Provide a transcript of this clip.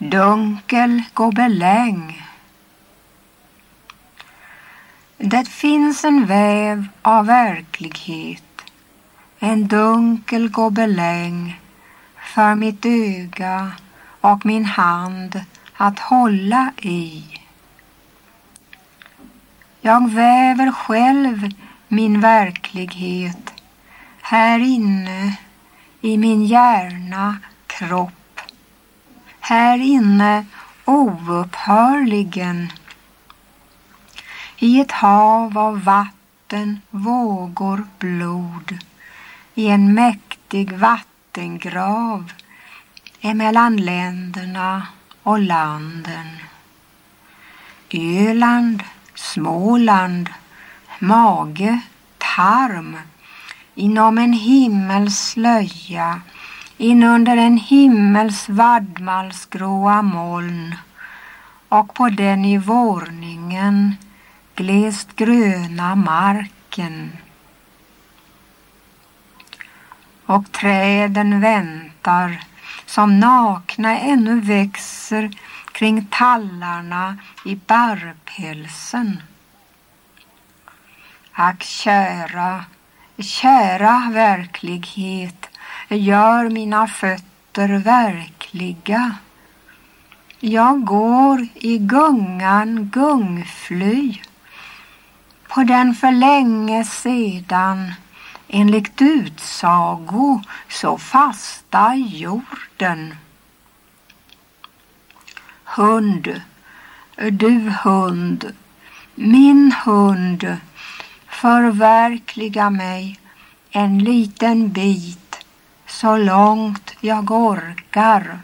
Dunkel gobeläng. Det finns en väv av verklighet, en dunkel gobeläng för mitt öga och min hand att hålla i. Jag väver själv min verklighet här inne i min hjärna, kropp. Här inne oupphörligen. I ett hav av vatten, vågor, blod. I en mäktig vattengrav emellan länderna och landen. Öland, Småland, mage, tarm inom en himmels slöja inunder en himmels vadmalsgråa moln och på den i vårningen glest gröna marken. Och träden väntar som nakna ännu växer kring tallarna i barrpälsen. Ack kära, kära verklighet, gör mina fötter verkliga. Jag går i gungan gungfly på den för länge sedan enligt utsago så fasta jorden. Hund, du hund, min hund, förverkliga mig en liten bit så långt jag orkar.